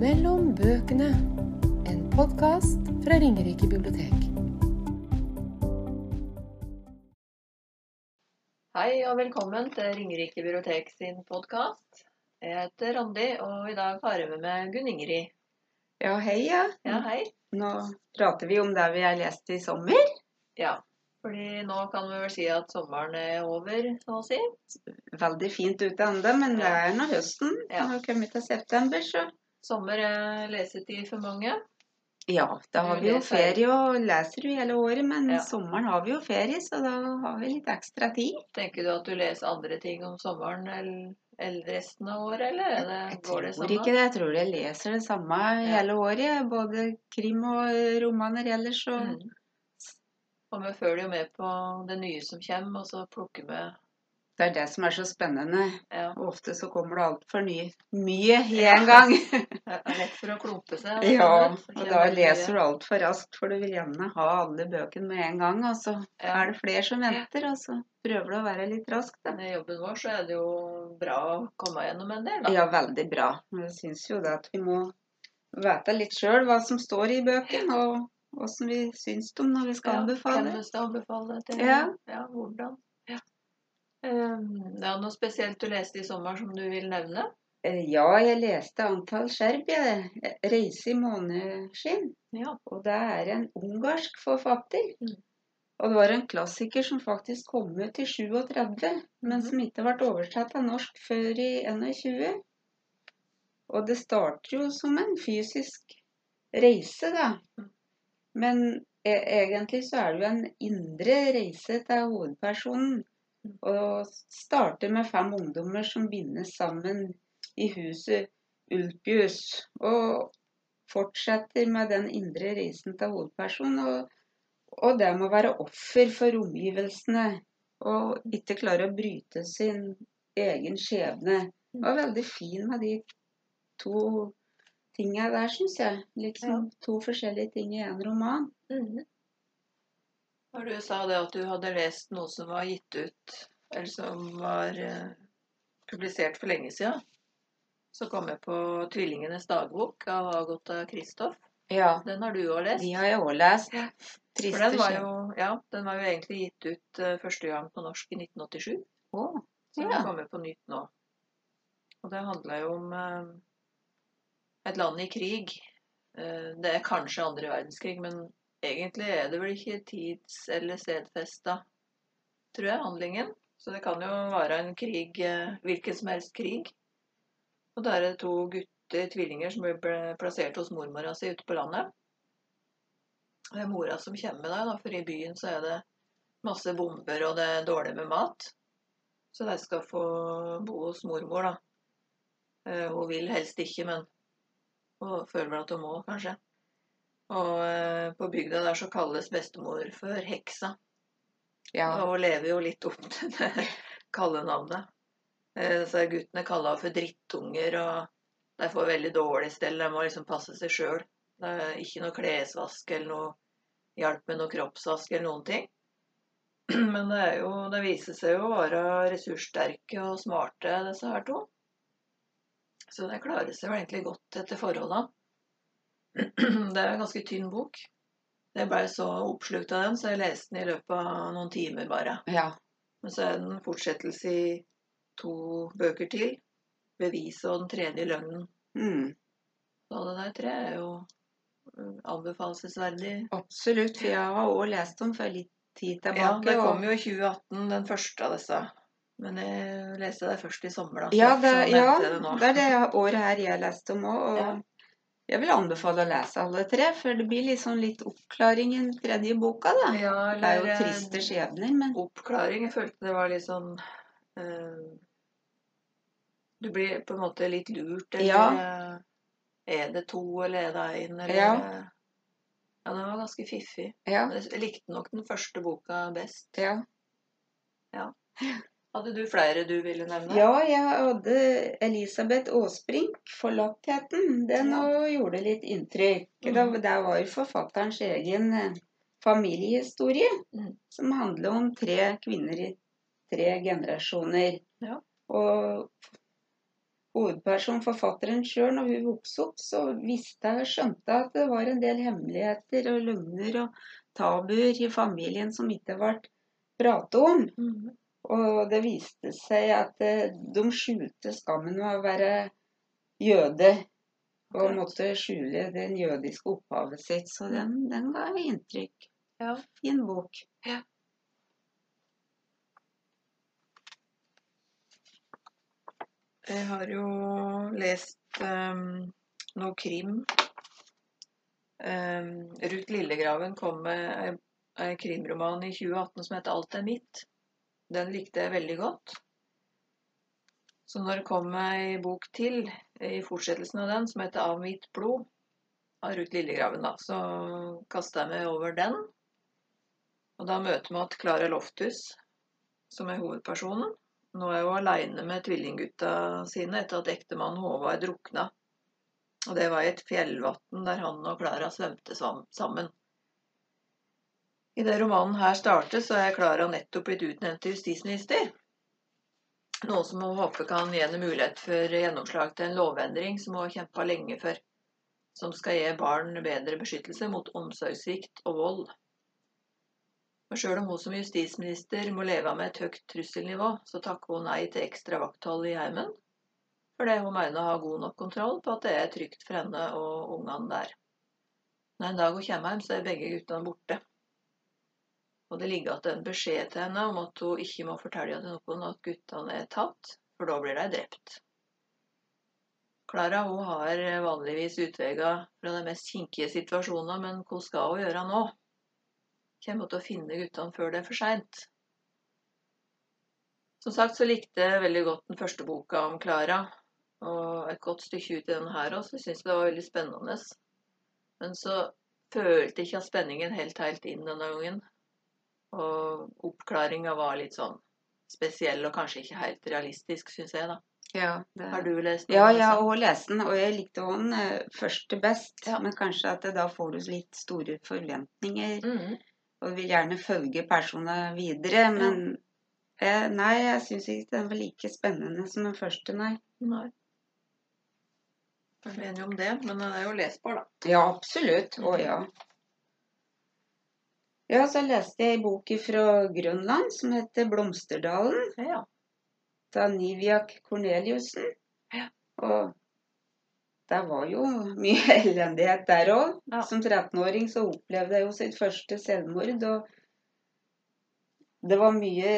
Mellom bøkene. En podkast fra Ringerike bibliotek. Hei og velkommen til Ringerike bibliotek sin podkast. Jeg heter Randi, og i dag har jeg med meg Gunn Ingrid. Ja, hei, ja. Ja, hei. Nå prater vi om det vi har lest i sommer. Ja, fordi nå kan vi vel si at sommeren er over, så å si. Veldig fint ute ennå, men det er nå høsten. Ja. Nå har kommet til september, så Sommer er lesetid for mange. Ja, da har vi jo ferie og leser jo hele året, men Ja. sommeren har vi jo ferie, så da har vi litt ekstra tid. Tenker du at du leser andre ting om sommeren enn resten av året, eller er det, Jeg går det tror ikke det. Jeg tror jeg leser det samme Ja. hele året. Både krim og romaner ellers. Og Mm. Og vi følger jo med på det nye som kommer, og så plukker vi det er det som er så spennende. ja, Og ofte så kommer det altfor mye i en gang. Lett for å klumpe seg. Ja, og da leser du altfor raskt, for du vil gjerne ha alle bøkene med en gang. Og så Ja. er det flere som venter, og så prøver du å være litt rask, da. Men i jobben vår så er det jo bra å komme gjennom en del, da. Ja, veldig bra. Men jeg syns jo det at vi må vite litt sjøl hva som står i bøkene, og åssen vi syns dem når vi skal Ja, anbefale. Hvem du skal anbefale til. Ja. ja hvordan. Ja. er ja, noe spesielt du leste i sommer som du vil nevne? Eh, Ja, jeg leste 'Antall skjerp', jeg. 'Reise i måneskinn'. Ja. Og det er en ungarsk forfatter. Mm. Og det var en klassiker som faktisk kom ut i 37, men Mhm. som ikke ble oversatt av norsk før i 21. Og det starter jo som en fysisk reise, da. Mm. Men e egentlig så er det jo en indre reise til hovedpersonen. Mm. Og starter med fem ungdommer som bindes sammen i huset Ulpius. Og fortsetter med den indre reisen til hovedpersonen. Og, og det med å være offer for omgivelsene. Og ikke klare å bryte sin egen skjebne. Det var veldig fin med de to tinga der, syns jeg. Liksom to forskjellige ting i en roman. Mhm. Når du sa det at du hadde lest noe som var gitt ut, eller som var eh, publisert for lenge siden, så kom jeg på 'Tvillingenes dagbok' av Agota Kristoff. Ja, Den har du òg lest? de har jeg òg lest. Ja. Den var, jo, ja, den var jo egentlig gitt ut eh, første gang på norsk i 1987. Å, Så Ja. den kommer på nytt nå. Og det handler jo om eh, et land i krig. Det er kanskje andre verdenskrig, men egentlig er det vel ikke tids- eller stedfesta, tror jeg, handlingen. Så det kan jo være en krig, eh, hvilken som helst krig. Og da er det to gutter, tvillinger, som blir plassert hos mormora si ute på landet. Det er mora som kommer med deg, for i byen så er det masse bomber, og det er dårlig med mat. Så de skal få bo hos mormor, da. Eh, hun vil helst ikke, men hun føler vel at hun må, kanskje. Og eh, på bygda der så kalles bestemor for heksa. ja. Og hun lever jo litt opp til det kallenavnet. Eh, så er guttene kalla for drittunger, og de får veldig dårlig stell. De må liksom passe seg sjøl. Ikke noe klesvask eller noe hjelp med noe kroppsvask eller noen ting. Men det, er jo, det viser seg jo å være ressurssterke og smarte, disse her to. Så de klarer seg egentlig godt etter forholda. Det er en ganske tynn bok. Jeg blei så oppslukt av den, så jeg leste den i løpet av noen timer bare. ja. Men så er det en fortsettelse i to bøker til. 'Beviset' og 'Den tredje løgnen'. Mm. Så det der tre er jo øh, anbefalesverdig. Absolutt. For jeg har òg lest dem for litt tid Ja, tilbake. det kom jo i 2018, den første av disse. Men jeg leste det først i sommer, da. så Ja, det, ja, det det er det året her jeg leste om òg. Og Ja. Jeg vil anbefale å lese alle tre, for det blir liksom litt oppklaring i den tredje boka. da. Ja, Det er jo eller, eh, triste skjebner, men Oppklaring. Jeg følte det var litt sånn øh, Du blir på en måte litt lurt, eller Ja. eh, Er det to, eller er det én, eller Ja. Ja, den var ganske fiffig. ja. Jeg likte nok den første boka best. Ja. ja. Hadde du flere du ville nevne? Ja, jeg hadde Elisabeth Aasbrink, 'Forlattheten'. Den Ja. gjorde litt inntrykk. Mm. Da, det var forfatterens egen eh, familiehistorie, Mm. som handler om tre kvinner i tre generasjoner. Ja. Og hovedpersonen, forfatteren sjøl, når hun vokste opp, så visste jeg skjønte at det var en del hemmeligheter og løgner og tabuer i familien som ikke ble pratet om. Mhm. Og det viste seg at eh, de skjulte skammen ved å være jøde. Og måtte skjule den jødiske opphavet sitt. Så den, den ga inntrykk. Ja. Fin bok. Jeg har jo lest um, noe krim. Um, Ruth Lillegraven kom med en krimroman i 2018 som heter 'Alt er mitt'. Den likte jeg veldig godt. Så når det kom ei bok til i fortsettelsen av den, som heter 'Av mitt blod', av Ruth Lillegraven, da, så kasta jeg meg over den. Og da møter vi at Klara Lofthus, som er hovedpersonen. Nå er hun aleine med tvillinggutta sine etter at ektemannen Håvard drukna. Og det var i et fjellvann der han og Klara svømte sammen. I det romanen her startet, så er Klara nettopp blitt utnevnt til justisminister. Noe som hun håper kan gi henne mulighet for gjennomslag til en lovendring som hun har kjempa lenge for. Som skal gi barn bedre beskyttelse mot omsorgssvikt og vold. Og sjøl om hun som justisminister må leve med et høyt trusselnivå, så takker hun nei til ekstra vakthold i heimen. Fordi hun mener å ha god nok kontroll på at det er trygt for henne og ungene der. Når en dag hun kommer hjem, så er begge guttene borte. Og det ligger igjen en beskjed til henne om at hun ikke må fortelle til noen at guttene er tatt, for da blir de drept. Klara hun har vanligvis utveier fra de mest kinkige situasjoner, men hva skal hun gjøre nå? Til å finne guttene før det er for seint? Som sagt så likte jeg veldig godt den første boka om Klara, og et godt stykke ut i denne her også. Jeg syntes det var veldig spennende. Men så følte ikke at spenningen helt helt inn denne gangen. Og oppklaringa var litt sånn spesiell og kanskje ikke helt realistisk, syns jeg, da. Ja, det... Har du lest den? Ja, jeg har òg lest den, og jeg likte òg den først første best. Ja. Men kanskje at det, da får du litt store forventninger, Mhm. og vil gjerne følge personene videre. Men eh, nei, jeg syns ikke den var like spennende som den første, nei. Nei. Jeg er enig om det, men den er jo lesbar, da. Ja, absolutt. Å ja. Ja, så leste jeg en bok fra Grønland som heter 'Blomsterdalen'. Ja. av Niviak Korneliussen. Ja. Og det var jo mye elendighet der òg. Ja. Som 13-åring så opplevde jeg jo sitt første selvmord, og det var mye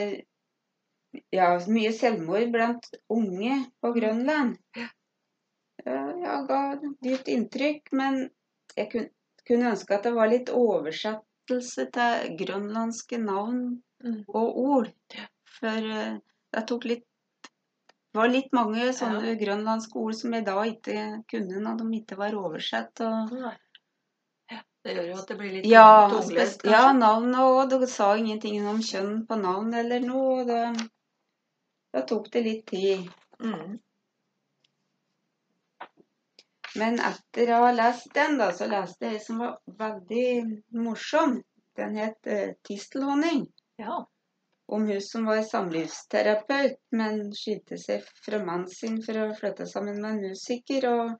ja, mye selvmord blant unge på Grønland. Ja, ga dypt inntrykk, men jeg kun, kunne ønske at det var litt oversettelse til grønlandske navn Mm. og ord. For uh, det tok litt var litt mange sånne grønlandske ord som jeg da ikke kunne når de ikke var oversett. Og Ja, Det gjør jo at det blir litt ja, tunglest, spes- ja, navnet òg. Det sa ingenting om kjønn på navn eller noe. og Da, da tok det litt tid. Mm. Men etter å ha lest den, da, så leste jeg en som var veldig morsom. Den het uh, 'Tistelhonning'. Ja. Om hun som var samlivsterapeut, men skilte seg fra mannen sin for å flytte sammen med en musiker. Og,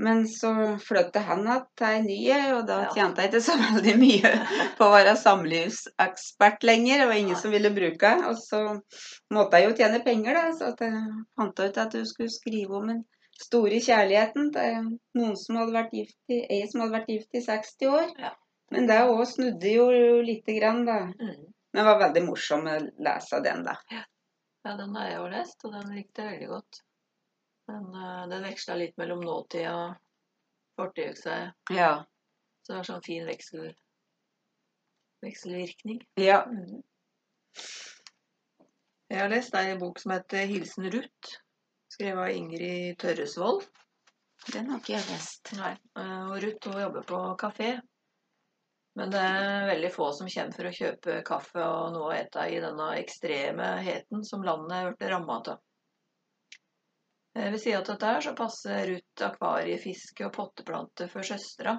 men så flyttet han igjen til ei ny, og da Ja. tjente jeg ikke så veldig mye på å være samlivsekspert lenger. Det var ingen som ville bruke. Og så måtte jeg jo tjene penger, da, så jeg fant ut at hun skulle skrive om den store kjærligheten til noen som hadde vært gift i, ei som hadde vært gift i 60 år. Ja. Men det òg snudde jo lite grann, da. Mm. Men det var veldig morsom å lese den, da. ja, den har jeg jo lest, og den likte jeg veldig godt. Den, eh, den veksla litt mellom nåtid og fortid, sa jeg. Ja. Så det var sånn fin veksel, vekselvirkning. ja. Mm. Jeg har lest ei bok som heter 'Hilsen Ruth', skrevet av Ingrid Tørresvold. Den har ikke jeg lest. Nei. eh, Og Ruth hun jobber på kafé. Men det er veldig få som kommer for å kjøpe kaffe og noe å ete i denne ekstreme heten som landet er blitt ramma av. Eh, Ved sida av dette her så passer Ruth akvariefiske og potteplanter for søstera,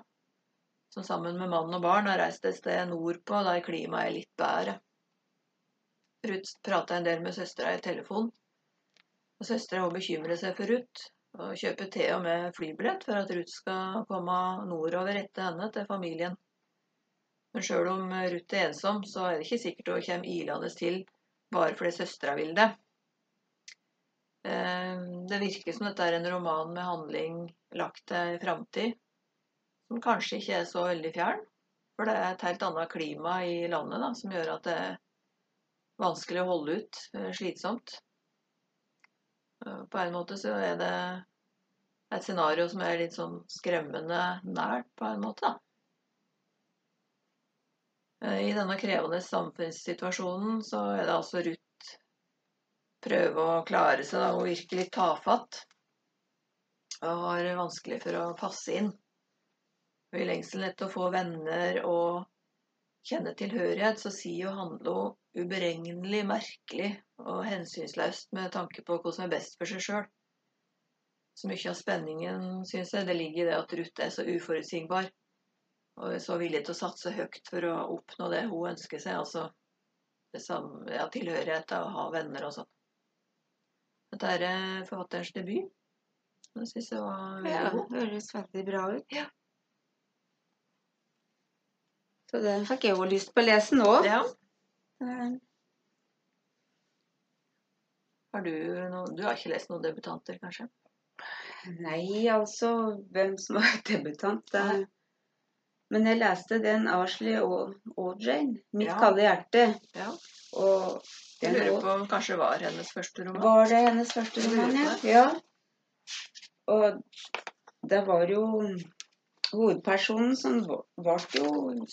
som sammen med mann og barn har reist et sted nordpå der klimaet er litt bedre. Ruth prater en del med søstera i telefon. Og søstera bekymrer seg for Ruth, og kjøper til og med flybillett for at Ruth skal komme nordover etter henne til familien. Men sjøl om Ruth er ensom, så er det ikke sikkert hun kommer ilende til bare fordi søstera vil det. Eh, Det virker som dette er en roman med handling lagt til framtid, som kanskje ikke er så veldig fjern. For det er et helt annet klima i landet da, som gjør at det er vanskelig å holde ut. eh, Slitsomt. Eh, På en måte så er det et scenario som er litt sånn skremmende nært, på en måte. da. Eh, I denne krevende samfunnssituasjonen så er det altså Ruth prøve å klare seg da, og virke litt tafatt. Og har vanskelig for å passe inn. Og I lengselen etter å få venner og kjenne tilhørighet, så sier jo Handlo uberegnelig merkelig og hensynsløst med tanke på hva som er best for seg sjøl. Så mye av spenningen, syns jeg, det ligger i det at Ruth er så uforutsigbar. Og er så villig til å satse høyt for å oppnå det hun ønsker seg. Altså det samme, ja, tilhørighet og ha venner og sånn. Dette er eh, forfatterens debut. Det syns jeg var veldig Ja, god. det høres veldig bra ut. Ja. Så den fikk jeg jo lyst på å lese nå. Ja. Eh, Har du noe Du har ikke lest noen debutanter, kanskje? Nei, altså Hvem som var debutant det... Men jeg leste den Ashley og 'Mitt Ja. kalde hjerte'. Ja. Og Jeg lurer på om kanskje var hennes første roman. Var det hennes første roman, ja? ja. Og det var jo hovedpersonen som var- ble jo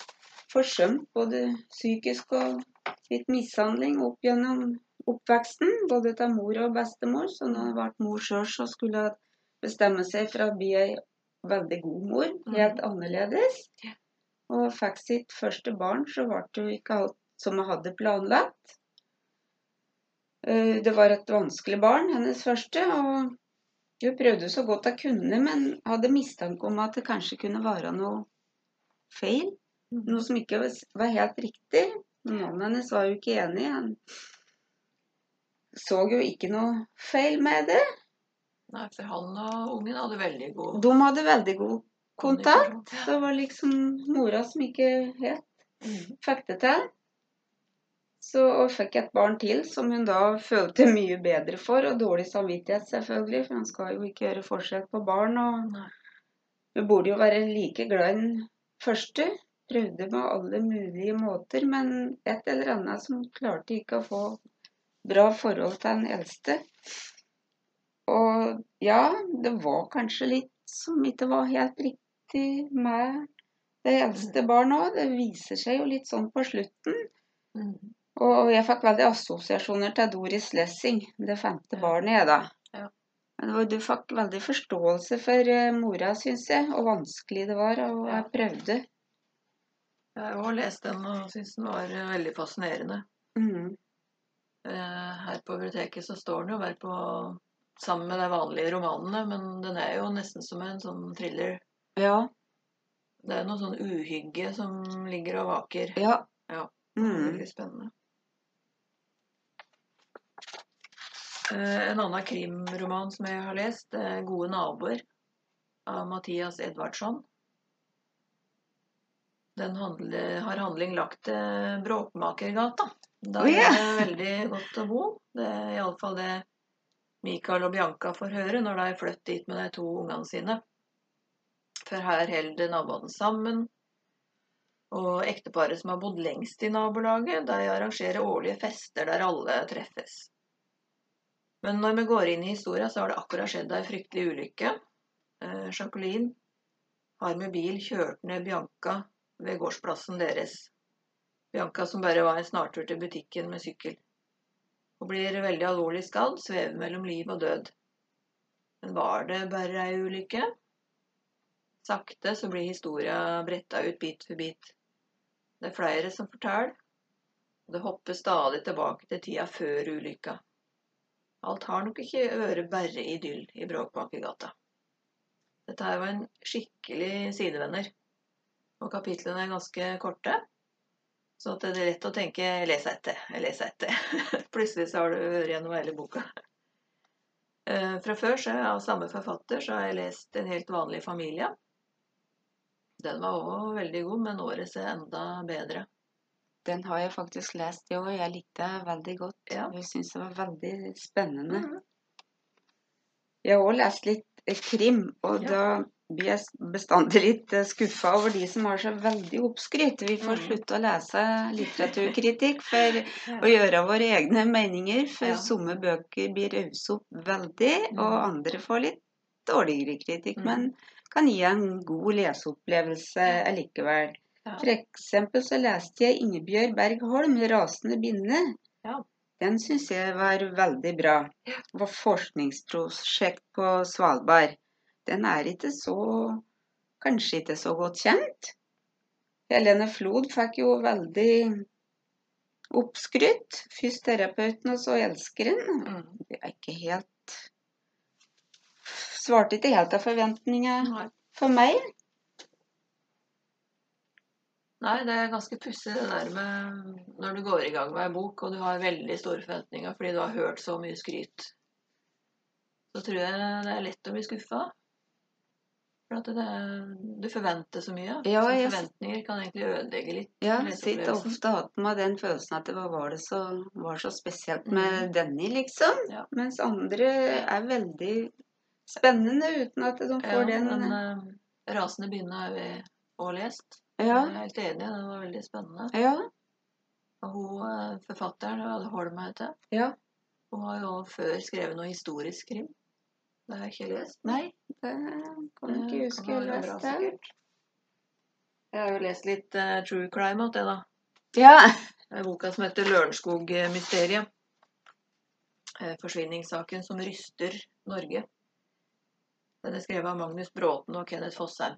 forsømt både psykisk og litt mishandling opp gjennom oppveksten, både av mor og bestemor. Så når hun ble mor sjøl, så skulle hun bestemme seg for å bli ei veldig god mor, helt annerledes. Og fikk sitt første barn, så ble det jo ikke alt som hun hadde planlagt. Eh, Det var et vanskelig barn, hennes første, og hun prøvde så godt hun kunne, men hadde mistanke om at det kanskje kunne være noe feil. Noe som ikke var- helt riktig. Mannen hennes var jo ikke enig. Han så jo ikke noe feil med det. Nei, for han og ungen hadde veldig god De hadde veldig god kontakt. Det var liksom mora som ikke helt Mhm. fikk det til. Så og fikk et barn til som hun da følte mye bedre for, og dårlig samvittighet selvfølgelig, for han skal jo ikke gjøre forskjell på barn. og Hun burde jo være like glad i den første. Prøvde med alle mulige måter, men et eller annet som klarte ikke å få bra forhold til den eldste. Og ja, det var kanskje litt som ikke var helt riktig med det eldste barnet òg. Det viser seg jo litt sånn på slutten. Mhm. Og jeg fikk veldig assosiasjoner til Doris Lessing, det femte barnet, jeg, da. Men du fikk veldig forståelse for eh, mora, syns jeg, og vanskelig det var. Og jeg prøvde. Jeg har lest den og syns den var eh, veldig fascinerende. Mhm. Eh, Her på biblioteket så står den jo bare på sammen med de vanlige romanene, men den er jo nesten som en sånn thriller. Ja. Det er noe sånn uhygge som ligger og vaker. Ja. Ja. Mhm. Veldig spennende. Eh, En annen krimroman som jeg har lest, er 'Gode naboer' av Mathias Edvardsson. Den handle, har handling lagt til Bråkmakergata. Da er det veldig godt å bo. Det er iallfall det Mikael og Bianca får høre når de flytter dit med de to ungene sine. For her holder naboene sammen. Og ekteparet som har bodd lengst i nabolaget, de arrangerer årlige fester der alle treffes. Men når vi går inn i historien, så har det akkurat skjedd ei fryktelig ulykke. Eh, Jacqueline har med bil kjørt ned Bianca ved gårdsplassen deres. Bianca som bare var en snartur til butikken med sykkel. Hun blir veldig alvorlig skadd, svever mellom liv og død. Men var det bare ei ulykke? Sakte så blir historia bretta ut bit for bit. Det er flere som forteller. og Det hopper stadig tilbake til tida før ulykka. Alt har nok ikke vært bare idyll i Bråkbakkegata. Dette her var en skikkelig sidevenner. Og kapitlene er ganske korte. Så det er lett å tenke 'les etter', 'les etter'. Plutselig så har du vært gjennom hele boka. Eh, Fra før, så jeg av samme forfatter, så har jeg lest En helt vanlig familie. Den var òg veldig god, men årets er enda bedre. Den har jeg faktisk lest, i år. jeg likte den veldig godt. Ja. Jeg syns det var veldig spennende. Mhm. Jeg har òg lest litt krim, og Ja. da blir jeg bestandig litt skuffa over de som har så veldig oppskryt. Vi får Mhm. slutte å lese litteraturkritikk for å gjøre våre egne meninger, for Ja. somme bøker blir rause opp veldig, og Mhm. andre får litt dårligere kritikk, Mhm. men kan gi en god leseopplevelse likevel. F.eks. Så leste jeg Ingebjørg Berg Holm, 'Rasende binne'. Ja. Den syns jeg var veldig bra. Det var forskningsprosjekt på Svalbard. Den er ikke så Kanskje ikke så godt kjent. Helene Flod fikk jo veldig oppskrytt. Først terapeuten, og så elskeren. Mhm. Det er ikke helt Svarte ikke helt av forventningene for meg. Nei, det er ganske pussig det der med når du går i gang med en bok, og du har veldig store forventninger fordi du har hørt så mye skryt. Så tror jeg det er lett å bli skuffa. For at det, du forventer så mye. Ja, så forventninger kan egentlig ødelegge litt. Ja, jeg sitter ofte hatt med den følelsen at det var, var det så, var så spesielt med mm. denne, liksom. Ja. Mens andre er veldig spennende uten at de får Ja, den men uh, 'Rasende binne' har vi òg lest. Ja. Jeg er helt enig, den var veldig spennende. Ja. Og hun eh, forfatteren, Holm heter Ja. hun har jo før skrevet noe historisk krim. Det har jeg ikke lest. Nei, det kan jeg ikke huske å være bra, Jeg har jo lest litt uh, true crime av det, da. Ja. Det er boka som heter 'Lørenskog-mysteriet'. Eh, Forsvinningssaken som ryster Norge. Den er skrevet av Magnus Bråten og Kenneth Fossheim.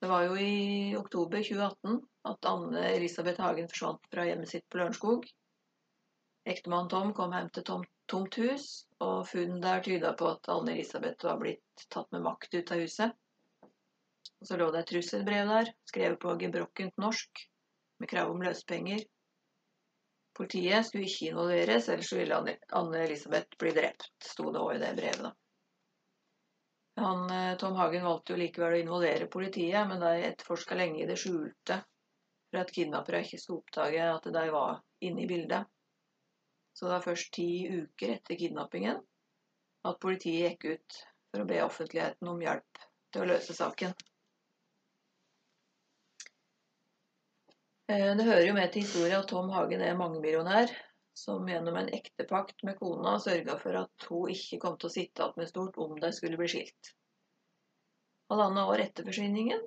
Det var jo i oktober 2018 at Anne Elisabeth Hagen forsvant fra hjemmet sitt på Lørenskog. Ektemann Tom kom hjem til tom, tomt hus, og funn der tyda på at Anne Elisabeth var blitt tatt med makt ut av huset. Og så lå det et trusselbrev der, skrevet på gebrokkent norsk, med krav om løsepenger. Politiet skulle ikke involveres, ellers ville Anne- Anne Elisabeth bli drept, sto det òg i det brevet. da. Han, eh, Tom Hagen valgte jo likevel å involvere politiet, men de etterforska lenge i det skjulte for at kidnappere ikke skulle oppdage at de var inne i bildet. Så det var først ti uker etter kidnappingen at politiet gikk ut for å be offentligheten om hjelp til å løse saken. Eh, Det hører jo med til historien at Tom Hagen er mangemillionær, som gjennom en ektepakt med kona sørga for at hun ikke kom til å sitte igjen med stort om de skulle bli skilt. Halvannet år etter forsvinningen,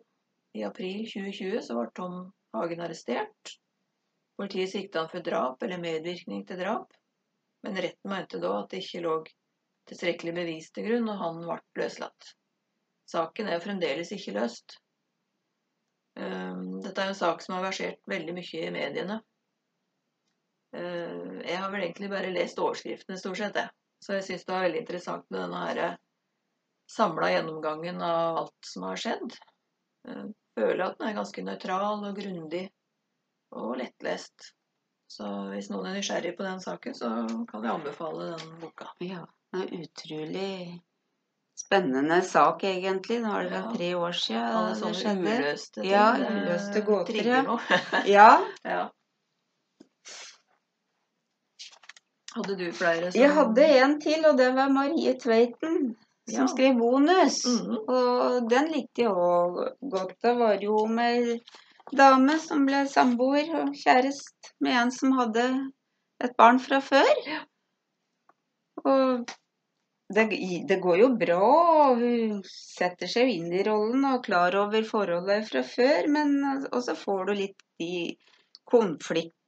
i april 2020, så ble Tom Hagen arrestert. Politiet sikta han for drap eller medvirkning til drap, men retten mente da at det ikke lå tilstrekkelig bevis til grunn, og han ble løslatt. Saken er fremdeles ikke løst. Um, Dette er en sak som har versert veldig mye i mediene. Uh, Jeg har vel egentlig bare lest overskriftene, stort sett, jeg. Så jeg syns det var veldig interessant med denne her samla gjennomgangen av alt som har skjedd. Jeg føler at den er ganske nøytral og grundig og lettlest. Så hvis noen er nysgjerrig på den saken, så kan jeg anbefale den boka. ja. Det er utrolig spennende sak, egentlig. Nå er det Ja. tre år siden Alle det skjedde. uløste ting. Ja, uløste gåter, ja. Ja. Hadde du flere som Jeg hadde en til, og det var Marie Tveiten som Ja. skrev bonus. Mhm. Og den likte jeg òg godt. Det var jo om ei dame som ble samboer og kjæreste med en som hadde et barn fra før. Og det, det går jo bra, og hun setter seg jo inn i rollen og er klar over forholdet fra før, men og så får du litt de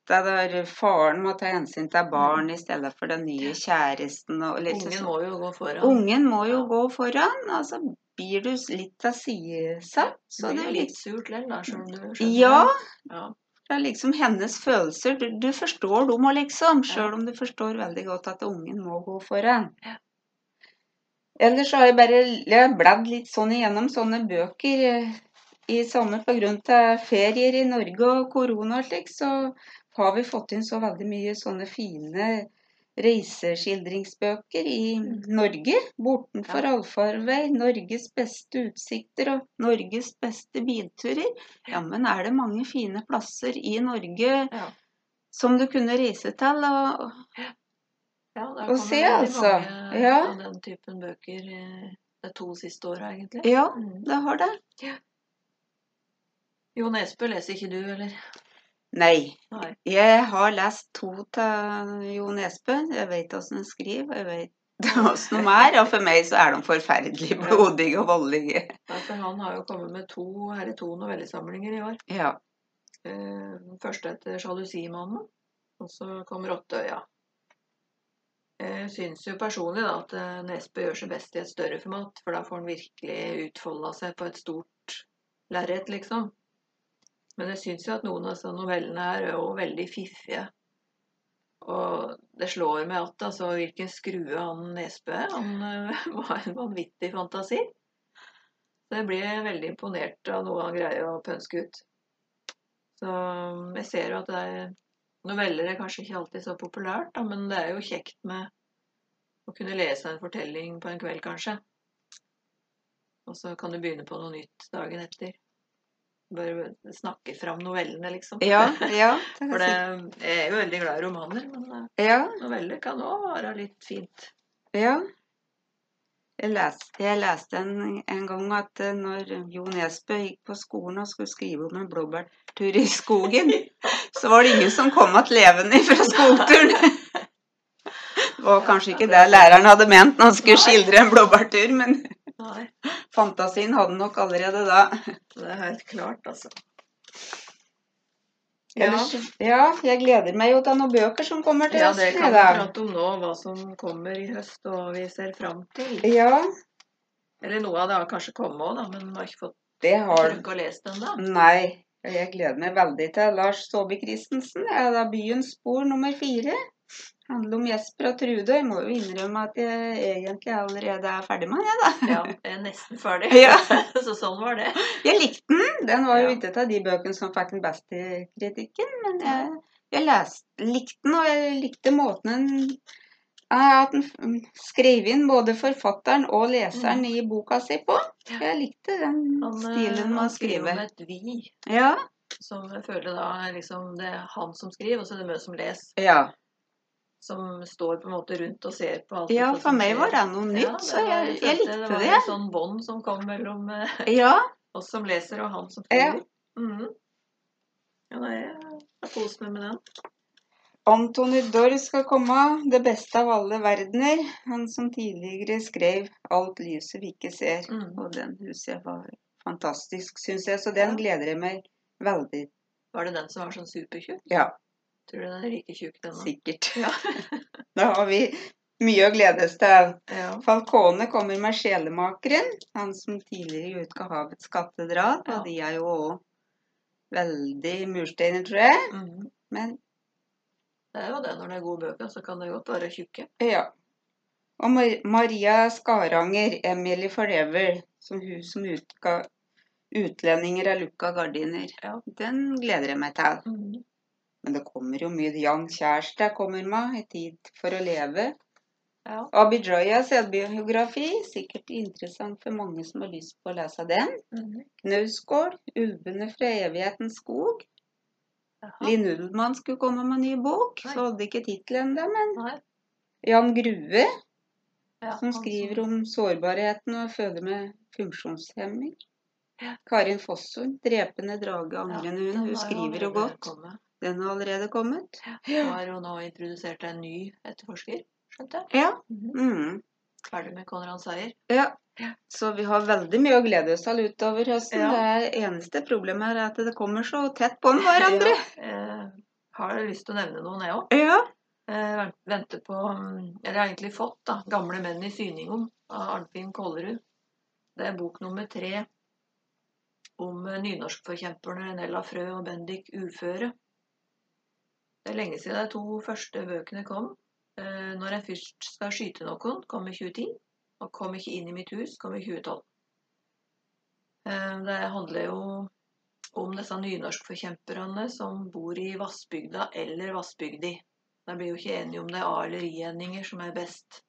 konfliktene der faren må ta hensyn til barn i stedet for den nye kjæresten. Litt Ungen sånn. må jo gå foran. Ungen må jo gå foran, og så blir du litt tilsidesatt. Så det blir litt surt lell, da, selv om du skjønner Ja. Ja. det er liksom hennes følelser. Du, du forstår dem òg, liksom. Sjøl om du forstår veldig godt at ungen må gå foran. Ja. Ellers har jeg bare jeg bladd litt sånn igjennom sånne bøker eh, i sommer pga. ferier i Norge og korona og slik, så har vi fått inn så veldig mye sånne fine reiseskildringsbøker i Norge. 'Bortenfor allfarvei', 'Norges beste utsikter' og 'Norges beste bilturer'. Jammen er det mange fine plasser i Norge Ja. som du kunne reise til. Og, Ja, Å se, altså. mange Ja. av den typen bøker eh, de to siste åra, egentlig. ja, Mm. det har det. Jo Nesbø leser ikke du, eller? Nei. Nei. Jeg har lest to av Jo Nesbø. Jeg vet åssen han skriver, jeg vet åssen de er. Og for meg så er de forferdelig blodige og voldelige. Ja, for han har jo kommet med to, her er to novellesamlinger i år. Ja. Eh, Den første heter 'Sjalusimannen', og så kommer 'Rotteøya'. Jeg syns jo personlig da at eh, Nesbø gjør seg best i et større format, for da får han virkelig utfolda seg på et stort lerret, liksom. Men jeg syns jo at noen av disse novellene her er jo veldig fiffige. Og det slår meg at altså, hvilken skrue han Nesbø er. Han eh, var en vanvittig fantasi. Så jeg blir veldig imponert av noe han greier å pønske ut. Så um, jeg ser jo at det er, noveller er kanskje ikke alltid så populært, da, men det er jo kjekt med å kunne lese en fortelling på en kveld, kanskje. Og så kan du begynne på noe nytt dagen etter. Bare snakke fram novellene, liksom. Ja, ja. det For det, jeg er jo veldig glad i romaner, men eh, ja, noveller kan òg være litt fint. ja. Jeg leste, jeg leste en, en gang at eh, når Jo Nesbø gikk på skolen og skulle skrive om en blåbærtur i skogen, så var det ingen som kom igjen levende fra skogturen. Det var kanskje ikke det læreren hadde ment når han skulle skildre en blåbærtur, men Nei, fantasien hadde nok allerede da. det er helt klart, altså. Ja. ja, jeg gleder meg jo til noen bøker som kommer til Ja, det kan vi prate om nå, hva som kommer i høst, og hva vi ser fram til. Ja, Eller noe av det har kanskje kommet òg, men vi har ikke fått det har å og lest den da. Nei, jeg gleder meg veldig til Lars Saabye Christensen. Er da Byens spor nummer fire. Handler om Jesper og Trude. Jeg må jo innrømme at jeg egentlig allerede er ferdig med den, jeg, da. Ja, jeg er nesten ferdig. Ja. Så sånn var det. Jeg likte den. Den var jo Ja. ikke av de bøkene som fikk den beste kritikken, men jeg, jeg leste, likte den, og jeg likte måten den at den skrev inn både forfatteren og leseren i boka si på. Jeg likte den Mm. Han, eh, stilen med han skriver med om et vi, Ja, som jeg føler da liksom det er han som skriver, og så er det vi som leser. ja. Som står på en måte rundt og ser på alt. ja, for meg var det noe nytt, Ja, det så jeg, jeg likte Det Det var en sånn bånd som kom mellom eh, Ja, oss som leser og han som Ja. skriver. Mhm. Ja, nei, jeg har kost meg med den. Antony Dorr skal komme, det beste av alle verdener. Han som tidligere skrev 'Alt lyset vi ikke ser'. Mm. Og den huset jeg var fantastisk, syns jeg. Så den gleder jeg meg veldig Var det den som var sånn supertjukk? Ja, Tror du den er like tjukk, den sikkert. Ja. Da har vi mye å glede oss til. ja. Falkone kommer med 'Sjelemakeren', han som tidligere utga 'Havets katedral'. Ja. Og de er jo òg veldig mursteiner, tror jeg. Mhm. Men Det er jo det. Når det er gode bøker, så kan det godt være tjukke. Ja. Og Mar Maria Skaranger, 'Emily Forever', som hun som utga 'Utlendinger av lukka gardiner'. Ja. Den gleder jeg meg til. Mhm. Men det kommer jo mye. Jan Kjærstad kommer med, 'I tid for å leve'. Ja. Abidjaya selvbiografi, sikkert interessant for mange som har lyst på å lese den. Mhm. Knausgård, 'Ulvene fra evighetens skog'. Aha. Linn Ullmann skulle komme med en ny bok, Nei. så hadde ikke tittel ennå, men Nei. Jan Grue Ja, som skriver skriver om sårbarheten og føde med funksjonshemming. Ja. Karin Fossum, 'Drepende drage, angrende ja, hund'. Hun skriver jo godt. Den har allerede kommet. Nå har hun nå introdusert en ny etterforsker, skjønte jeg. Ja. Mhm. Mm. Ferdig med Konrad Seier. ja. Ja. Så vi har veldig mye å glede oss til utover høsten. Ja. Det eneste problemet er at det kommer så tett på hverandre. Ja, eh, har lyst til å nevne noen, jeg òg. Ja. Eh, venter på Eller har egentlig fått da, 'Gamle menn i Syningom' av Arnfinn Kollerud. Det er bok nummer tre om eh, nynorskforkjemperne Nella Frø og Bendik Uføre. Det er lenge siden de to første bøkene kom. Eh, når en først skal skyte noen, kom i 2010. Og kom ikke inn i mitt hus, kom i 2012. Eh, det handler jo om disse nynorskforkjemperne som bor i Vassbygda eller Vassbygdi. De blir jo ikke enige om det er A- eller I-endinger som er best.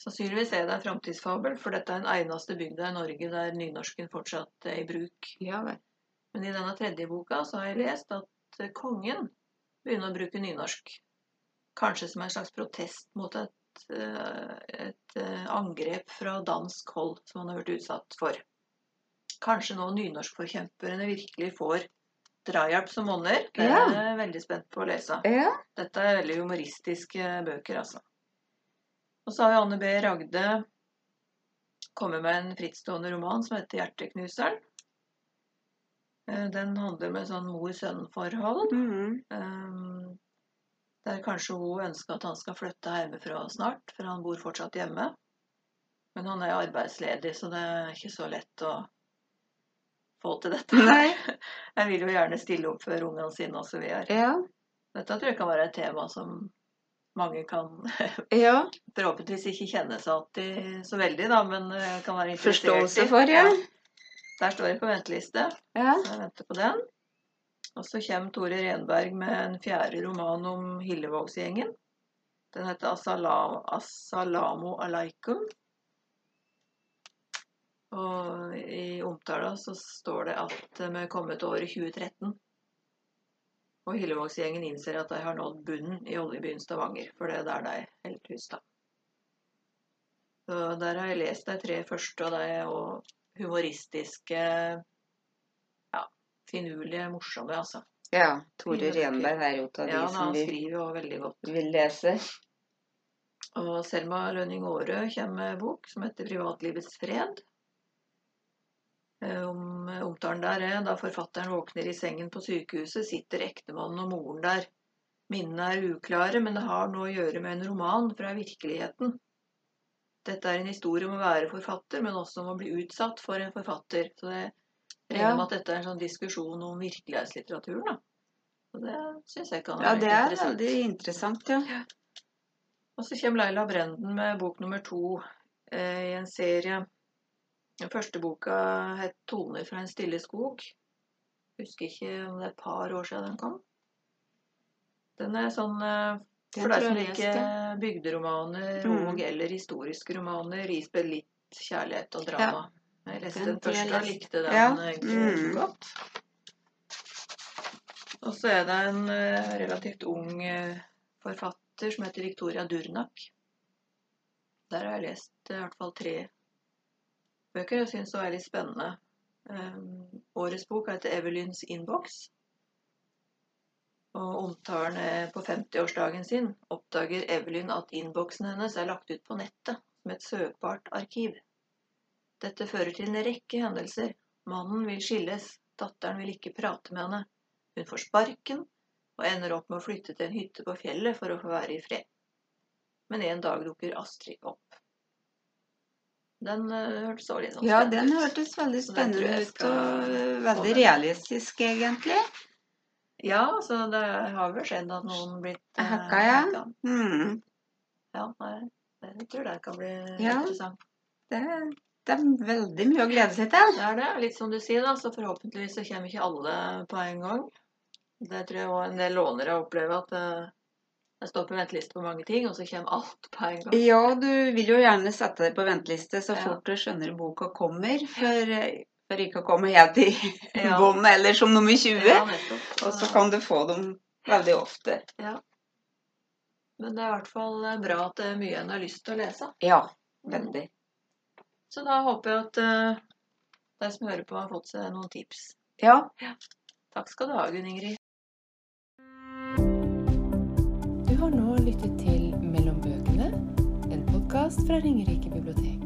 Sannsynligvis er det en framtidsfabel, for dette er den eneste bygda i Norge der nynorsken fortsatt er i bruk. Ja. Men i denne tredje boka så har jeg lest at kongen begynner å bruke nynorsk. Kanskje som en slags protest mot et, eh, et eh, angrep fra dansk hold som han har vært utsatt for. Kanskje nå nynorskforkjemperne virkelig får drahjelp som monner. Det er Ja. jeg veldig spent på å lese. Ja. Dette er veldig humoristiske bøker, altså. Og så har jo Anne B. Ragde kommet med en frittstående roman som heter 'Hjerteknuseren'. Eh, Den handler om et sånn mor-sønn-forhold. Mm -hmm. der kanskje hun ønsker at han skal flytte hjemmefra snart, for han bor fortsatt hjemme. Men han er arbeidsledig, så det er ikke så lett å få til dette. Nei. Jeg vil jo gjerne stille opp for ungene sine osv. Ja. Dette tror jeg kan være et tema som mange kan Ja. forhåpentligvis ikke kjenne seg alltid så veldig, da, men eh, kan være interessert Forståelse for, for, ja. Der står jeg på venteliste. Ja. Så jeg venter på den. Og så kommer Tore Renberg med en fjerde roman om Hillevågsgjengen. Den heter Assala- Assalamu alaikum. Og i omtala så står det at vi er kommet til året 2013. Og Hillevågsgjengen innser at de har nådd bunnen i oljebyen Stavanger, for det er der de holder hus, da. Så der har jeg lest de tre første, og de er jo humoristiske Ja, finurlige, morsomme, altså. ja. Tore Renberg er jo av de Ja, som vi skriver jo veldig godt. vil lese. Og Selma Lønning Aare kommer med bok som heter 'Privatlivets fred'. Eh, Om, omtalen der er da forfatteren våkner i sengen på sykehuset, sitter ektemannen og moren der. Minnene er uklare, men det har noe å gjøre med en roman fra virkeligheten. Dette er en historie om å være forfatter, men også om å bli utsatt for en forfatter. Så det regner med at dette er en sånn diskusjon om virkelighetslitteraturen, da. Og det syns jeg kan være Ja, være det er veldig interessant, ja. Og så kommer Laila Brenden med bok nummer to eh, i en serie. Den første boka het 'Toner fra en stille skog'. Husker ikke om det er et par år siden den kom. Den er sånn eh, For deg som liker bygderomaner Mm. og eller historiske romaner, ispedd litt kjærlighet og drama. Jeg leste Den den, første og likte den Ja. egentlig Mm. godt. Og så er det en eh, relativt ung eh, forfatter som heter Victoria Durnak. Der har jeg lest i hvert fall tre bøker jeg syns var litt spennende. Um, årets bok heter Evelyns innboks. Og omtalen er på 50-årsdagen sin oppdager Evelyn at innboksen hennes er lagt ut på nettet som et søkbart arkiv. Dette fører til en rekke hendelser. Mannen vil skilles, datteren vil ikke prate med henne. Hun får sparken og ender opp med å flytte til en hytte på fjellet for å få være i fred. Men en dag dukker Astrid opp. Den uh, hørtes også litt sånn Ja, den hørtes veldig spennende ut og veldig realistisk, egentlig. Ja, så det har vel skjedd at noen blitt eh, Hacka, ja. hacka. Mm. Ja, nei, jeg tror det kan bli Ja. interessant. Det, det er veldig mye å glede seg til. Det er det. Litt som du sier, da, så forhåpentligvis så kommer ikke alle på en gang. Det tror jeg også en del lånere opplever at eh, jeg står på venteliste på mange ting, og så kommer alt på en gang. Ja, du vil jo gjerne sette deg på venteliste så Ja. fort du skjønner boka kommer, for, for ikke å komme helt i Ja. bånn eller som nummer 20. Ja. Og så kan du få dem veldig ofte. Men det er i hvert fall eh, bra at det er mye en har lyst til å lese. Ja, veldig. Så da håper jeg at uh, de som hører på, har fått seg noen tips. Ja, Takk skal du ha, Gunn Ingrid. Du har nå lyttet til Mellom bøkene, en podkast fra Ringerike bibliotek.